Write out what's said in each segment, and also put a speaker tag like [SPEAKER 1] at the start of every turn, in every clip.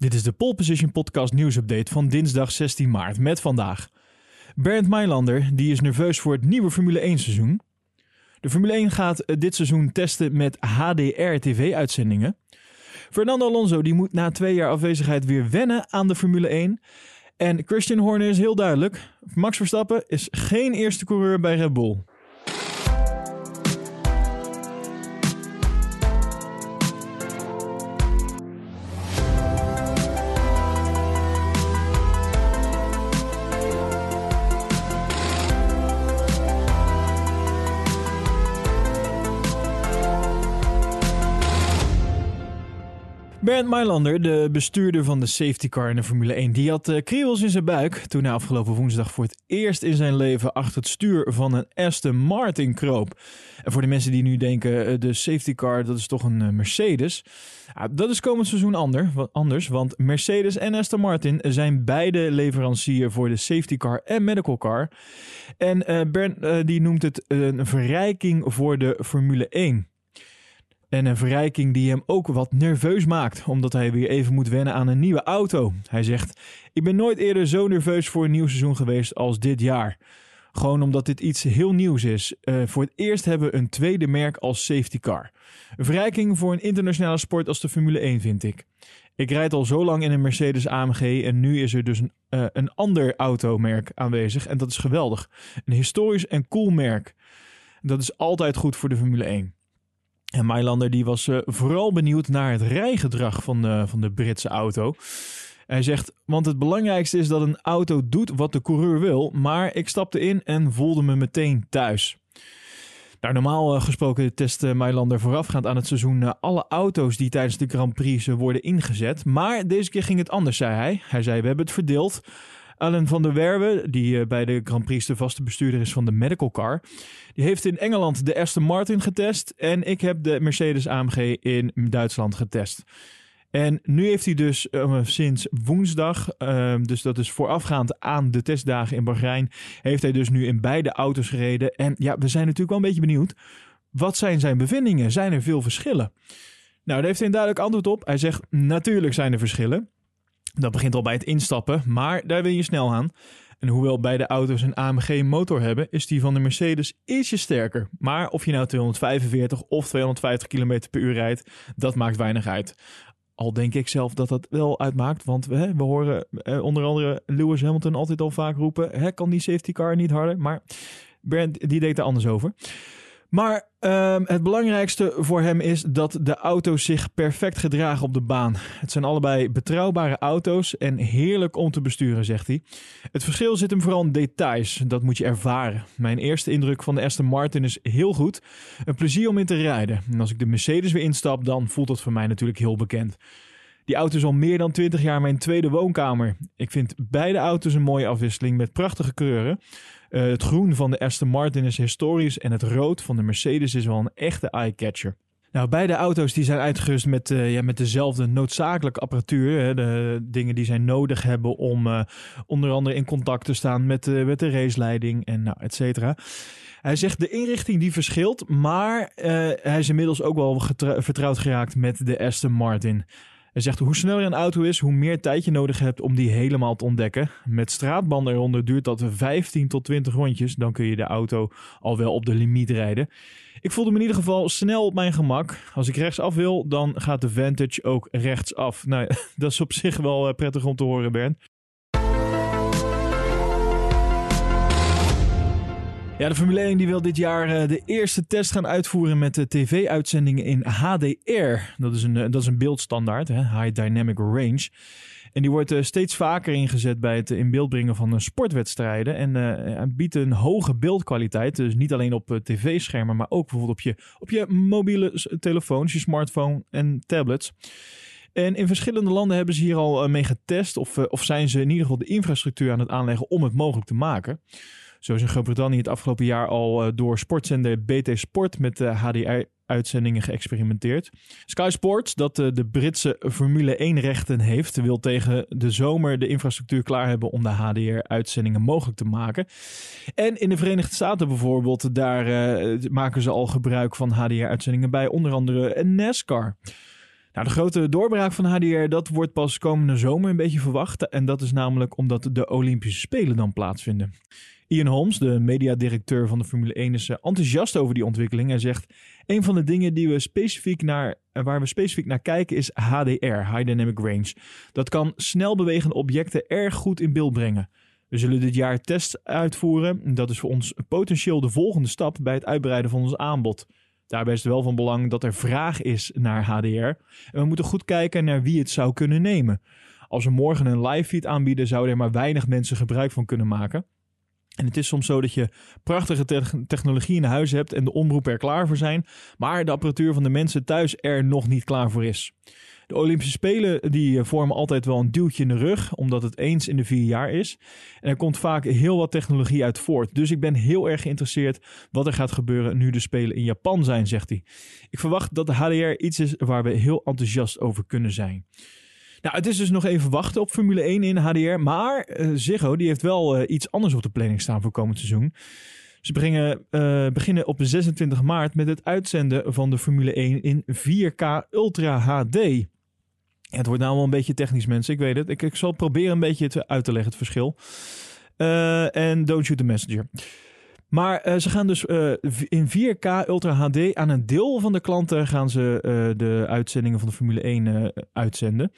[SPEAKER 1] Dit is de Pole Position Podcast nieuwsupdate van dinsdag 16 maart met vandaag. Bernd Mailander die is nerveus voor het nieuwe Formule 1 seizoen. De Formule 1 gaat eh, dit seizoen testen met HDR TV-uitzendingen. Fernando Alonso die moet na twee jaar afwezigheid weer wennen aan de Formule 1. En Christian Horner is heel duidelijk. Max Verstappen is geen eerste coureur bij Red Bull. Bernd Mailander, de bestuurder van de safety car in de Formule 1, die had uh, kriebels in zijn buik toen hij afgelopen woensdag voor het eerst in zijn leven achter het stuur van een Aston Martin kroop. En voor de mensen die nu denken, uh, de safety car, dat is toch een uh, Mercedes. dat is komend seizoen anders, want Mercedes en Aston Martin zijn beide leverancier voor de safety car en medical car. En Bernd die noemt het een verrijking voor de Formule 1. En een verrijking die hem ook wat nerveus maakt, omdat hij weer even moet wennen aan een nieuwe auto. Hij zegt: Ik ben nooit eerder zo nerveus voor een nieuw seizoen geweest als dit jaar. Gewoon omdat dit iets heel nieuws is. Uh, voor het eerst hebben we een tweede merk als safety car. Een verrijking voor een internationale sport als de Formule 1, vind ik. Ik rijd al zo lang in een Mercedes AMG en nu is er dus een, uh, een ander automerk aanwezig. En dat is geweldig. Een historisch en cool merk. Dat is altijd goed voor de Formule 1. En Mailander die was uh, vooral benieuwd naar het rijgedrag van de, van de Britse auto. Hij zegt, want het belangrijkste is dat een auto doet wat de coureur wil, maar ik stapte in en voelde me meteen thuis. Nou, normaal uh, gesproken test Mailander voorafgaand aan het seizoen alle auto's die tijdens de Grand Prix worden ingezet. Maar deze keer ging het anders, zei hij. Hij zei, we hebben het verdeeld. Alan van der Werwe, die bij de Grand Prix de vaste bestuurder is van de medical car, die heeft in Engeland de Aston Martin getest en ik heb de Mercedes AMG in Duitsland getest. En nu heeft hij dus uh, sinds woensdag, uh, dus dat is voorafgaand aan de testdagen in Bahrein, heeft hij dus nu in beide auto's gereden. En ja, we zijn natuurlijk wel een beetje benieuwd. Wat zijn zijn bevindingen? Zijn er veel verschillen? Nou, daar heeft hij een duidelijk antwoord op. Hij zegt: Natuurlijk zijn er verschillen. Dat begint al bij het instappen, maar daar wil je snel aan. En hoewel beide auto's een AMG motor hebben, is die van de Mercedes ietsje sterker. Maar of je nou 245 of 250 km per uur rijdt, dat maakt weinig uit. Al denk ik zelf dat dat wel uitmaakt, want we, we horen eh, onder andere Lewis Hamilton altijd al vaak roepen, hè, kan die safety car niet harder? Maar Bernd die deed er anders over. Maar um, het belangrijkste voor hem is dat de auto's zich perfect gedragen op de baan. Het zijn allebei betrouwbare auto's en heerlijk om te besturen, zegt hij. Het verschil zit hem vooral in details. Dat moet je ervaren. Mijn eerste indruk van de Aston Martin is heel goed. Een plezier om in te rijden. En als ik de Mercedes weer instap, dan voelt dat voor mij natuurlijk heel bekend. Die auto is al meer dan 20 jaar mijn tweede woonkamer. Ik vind beide auto's een mooie afwisseling met prachtige kleuren. Uh, het groen van de Aston Martin is historisch en het rood van de Mercedes is wel een echte eye-catcher. Nou, beide auto's die zijn uitgerust met, uh, ja, met dezelfde noodzakelijke apparatuur. Hè, de dingen die zij nodig hebben om uh, onder andere in contact te staan met, uh, met de raceleiding en nou, et cetera. Hij zegt de inrichting die verschilt, maar hij is inmiddels ook wel vertrouwd geraakt met de Aston Martin. Hij zegt hoe sneller een auto is, hoe meer tijd je nodig hebt om die helemaal te ontdekken. Met straatbanden eronder duurt dat 15 tot 20 rondjes. Dan kun je de auto al wel op de limiet rijden. Ik voelde me in ieder geval snel op mijn gemak. Als ik rechtsaf wil, dan gaat de Vantage ook rechtsaf. Nou, dat is op zich wel eh, prettig om te horen, Bernd. Ja, de Formule 1 die wil dit jaar uh, de eerste test gaan uitvoeren met de tv-uitzendingen in HDR. Dat is een, uh, dat is een beeldstandaard, hè? High Dynamic Range. En die wordt uh, steeds vaker ingezet bij het in beeld brengen van sportwedstrijden. En biedt een hoge beeldkwaliteit. Dus niet alleen op tv-schermen, maar ook bijvoorbeeld op je, op je mobiele telefoons, je smartphone en tablets. En in verschillende landen hebben ze hier al mee getest. Of, of zijn ze in ieder geval de infrastructuur aan het aanleggen om het mogelijk te maken. Zo is in Groot-Brittannië het afgelopen jaar al uh, door sportzender BT Sport met uh, HDR-uitzendingen geëxperimenteerd. Sky Sports, dat uh, de Britse Formule 1-rechten heeft, wil tegen de zomer de infrastructuur klaar hebben om de HDR-uitzendingen mogelijk te maken. En in de Verenigde Staten bijvoorbeeld, daar maken ze al gebruik van HDR-uitzendingen bij onder andere NASCAR. Nou, de grote doorbraak van HDR, dat wordt pas komende zomer een beetje verwacht. En dat is namelijk omdat de Olympische Spelen dan plaatsvinden. Ian Holmes, de mediadirecteur van de Formule 1, is enthousiast over die ontwikkeling. Hij zegt, een van de dingen die we specifiek naar, waar we specifiek naar kijken is HDR, High Dynamic Range. Dat kan snel bewegende objecten erg goed in beeld brengen. We zullen dit jaar tests uitvoeren. Dat is voor ons potentieel de volgende stap bij het uitbreiden van ons aanbod. Daarbij is het wel van belang dat er vraag is naar HDR. En we moeten goed kijken naar wie het zou kunnen nemen. Als we morgen een live feed aanbieden, zouden er maar weinig mensen gebruik van kunnen maken. En het is soms zo dat je prachtige technologie in huis hebt en de omroep er klaar voor zijn, maar de apparatuur van de mensen thuis er nog niet klaar voor is. De Olympische Spelen die eh, vormen altijd wel een duwtje in de rug, omdat het eens in de vier jaar is. En er komt vaak heel wat technologie uit voort. Dus ik ben heel erg geïnteresseerd wat er gaat gebeuren nu de Spelen in Japan zijn, zegt hij. Ik verwacht dat de HDR iets is waar we heel enthousiast over kunnen zijn. Nou, het is dus nog even wachten op Formule 1 in HDR. Maar uh, Ziggo die heeft wel uh, iets anders op de planning staan voor komend seizoen. Ze uh, beginnen op 26 maart met het uitzenden van de Formule 1 in 4K Ultra HD. het wordt nou wel een beetje technisch, mensen. Ik weet het. Ik, ik zal proberen een beetje het uit te leggen, het verschil. En don't shoot the messenger. Maar uh, ze gaan dus uh, in 4K Ultra HD aan een deel van de klanten gaan ze uh, de uitzendingen van de Formule 1 uitzenden.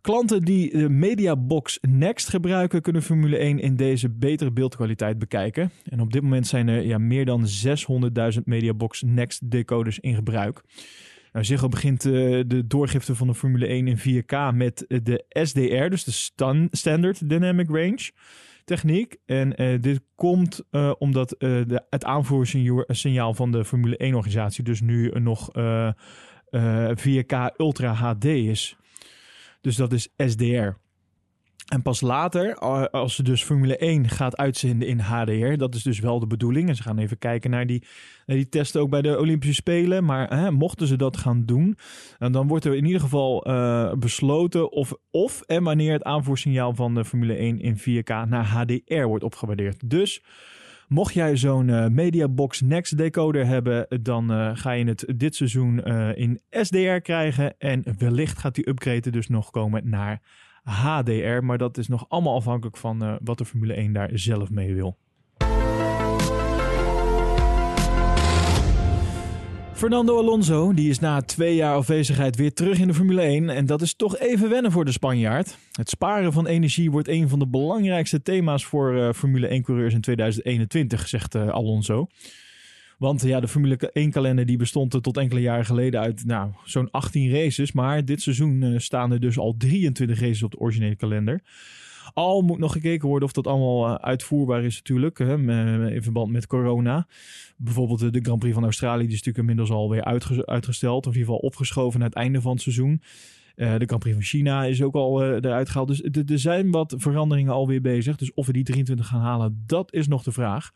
[SPEAKER 1] Klanten die de Mediabox Next gebruiken, kunnen Formule 1 in deze betere beeldkwaliteit bekijken. En op dit moment zijn er ja, meer dan 600.000 Mediabox Next decoders in gebruik. Nou, Ziggo begint de doorgifte van de Formule 1 in 4K met de SDR, dus de Standard Dynamic Range techniek. En uh, dit komt uh, omdat uh, de, het aanvoersignaal van de Formule 1-organisatie dus nu nog 4K Ultra HD is. Dus dat is SDR. En pas later, als ze dus Formule 1 gaat uitzenden in HDR, dat is dus wel de bedoeling. En ze gaan even kijken naar die, naar die testen ook bij de Olympische Spelen. Maar hè, mochten ze dat gaan doen, dan wordt er in ieder geval uh, besloten of, of en wanneer het aanvoersignaal van de Formule 1 in 4K naar HDR wordt opgewaardeerd. Dus Mocht jij zo'n uh, Mediabox Next decoder hebben, dan uh, ga je het dit seizoen in SDR krijgen. En wellicht gaat die upgrade dus nog komen naar HDR. Maar dat is nog allemaal afhankelijk van uh, wat de Formule 1 daar zelf mee wil. Fernando Alonso die is na twee jaar afwezigheid weer terug in de Formule 1 en dat is toch even wennen voor de Spanjaard. Het sparen van energie wordt een van de belangrijkste thema's voor uh, Formule 1-coureurs in 2021, zegt uh, Alonso. Want ja, de Formule 1-kalender die bestond tot enkele jaren geleden uit nou, zo'n 18 races. Maar dit seizoen uh, staan er dus al 23 races op de originele kalender. Al moet nog gekeken worden of dat allemaal uh, uitvoerbaar is natuurlijk, hè, in verband met corona. Bijvoorbeeld de Grand Prix van Australië, die is natuurlijk inmiddels alweer uitge uitgesteld. Of in ieder geval opgeschoven naar het einde van het seizoen. De Grand Prix van China is ook al eruit gehaald. Dus er zijn wat veranderingen alweer bezig. Dus of we die 23 gaan halen, dat is nog de vraag.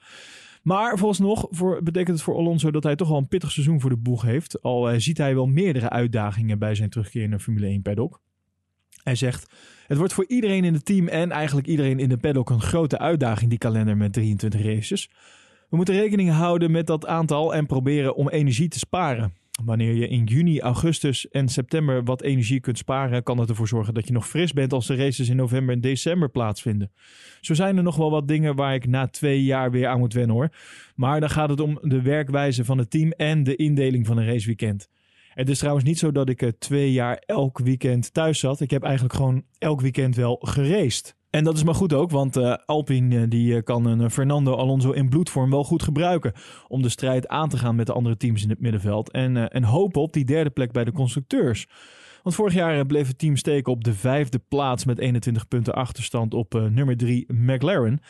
[SPEAKER 1] Maar nog voor, betekent het voor Alonso dat hij toch wel een pittig seizoen voor de boeg heeft. Al uh, ziet hij wel meerdere uitdagingen bij zijn terugkeer de Formule 1 paddock. Hij zegt: Het wordt voor iedereen in het team en eigenlijk iedereen in de paddock een grote uitdaging, die kalender met 23 races. We moeten rekening houden met dat aantal en proberen om energie te sparen. Wanneer je in juni, augustus en september wat energie kunt sparen, kan het ervoor zorgen dat je nog fris bent als de races in november en december plaatsvinden. Zo zijn er nog wel wat dingen waar ik na twee jaar weer aan moet wennen hoor. Maar dan gaat het om de werkwijze van het team en de indeling van een raceweekend. Het is trouwens niet zo dat ik twee jaar elk weekend thuis zat. Ik heb eigenlijk gewoon elk weekend wel geraced. En dat is maar goed ook, want uh, Alpine uh, die, uh, kan een Fernando Alonso in bloedvorm wel goed gebruiken. Om de strijd aan te gaan met de andere teams in het middenveld. En, en hopen op die derde plek bij de constructeurs. Want vorig jaar bleef het team steken op de vijfde plaats met 21 punten achterstand op nummer 3 McLaren.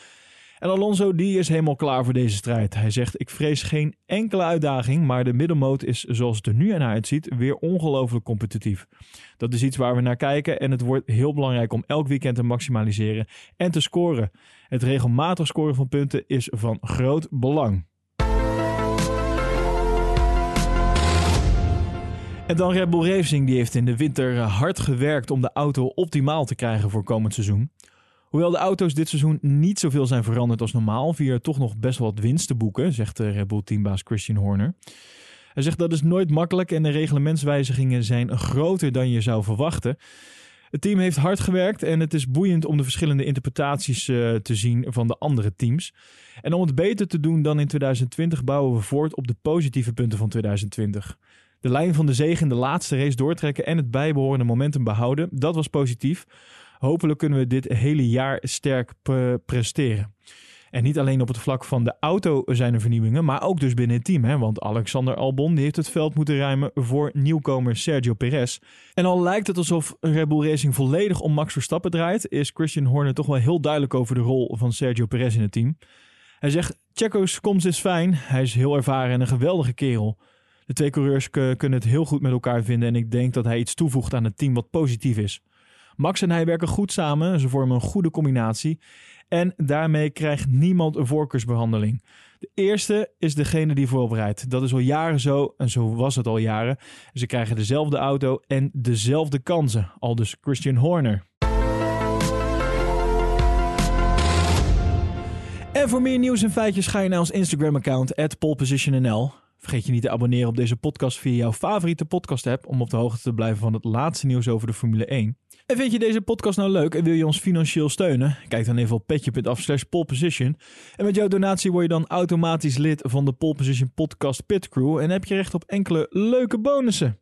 [SPEAKER 1] En Alonso die is helemaal klaar voor deze strijd. Hij zegt: Ik vrees geen enkele uitdaging, maar de middelmoot is zoals het er nu aan uitziet weer ongelooflijk competitief. Dat is iets waar we naar kijken en het wordt heel belangrijk om elk weekend te maximaliseren en te scoren. Het regelmatig scoren van punten is van groot belang. En dan Red Bull Racing, die heeft in de winter hard gewerkt om de auto optimaal te krijgen voor komend seizoen. Hoewel de auto's dit seizoen niet zoveel zijn veranderd als normaal, via toch nog best wat winst te boeken, zegt de Red Bull teambaas Christian Horner. Hij zegt dat is nooit makkelijk en de reglementswijzigingen zijn groter dan je zou verwachten. Het team heeft hard gewerkt en het is boeiend om de verschillende interpretaties uh, te zien van de andere teams. En om het beter te doen dan in 2020 bouwen we voort op de positieve punten van 2020. De lijn van de zege in de laatste race doortrekken en het bijbehorende momentum behouden, dat was positief. Hopelijk kunnen we dit hele jaar sterk presteren. En niet alleen op het vlak van de auto zijn er vernieuwingen, maar ook dus binnen het team. Hè? Want Alexander Albon heeft het veld moeten ruimen voor nieuwkomer Sergio Perez. En al lijkt het alsof Red Bull Racing volledig om Max Verstappen draait, is Christian Horner toch wel heel duidelijk over de rol van Sergio Perez in het team. Hij zegt: Checo's komst is fijn, hij is heel ervaren en een geweldige kerel. De twee coureurs kunnen het heel goed met elkaar vinden en ik denk dat hij iets toevoegt aan het team wat positief is. Max en hij werken goed samen, ze vormen een goede combinatie en daarmee krijgt niemand een voorkeursbehandeling. De eerste is degene die voorop Dat is al jaren zo en zo was het al jaren. Ze krijgen dezelfde auto en dezelfde kansen, al dus Christian Horner. En voor meer nieuws en feitjes ga je naar ons Instagram-account, polepositionnl. Vergeet je niet te abonneren op deze podcast via jouw favoriete podcast-app om op de hoogte te blijven van het laatste nieuws over de Formule 1. En vind je deze podcast nou leuk en wil je ons financieel steunen? Kijk dan even op petje.af slash poleposition. En met jouw donatie word je dan automatisch lid van de Pole Position Podcast Pit Crew en heb je recht op enkele leuke bonussen.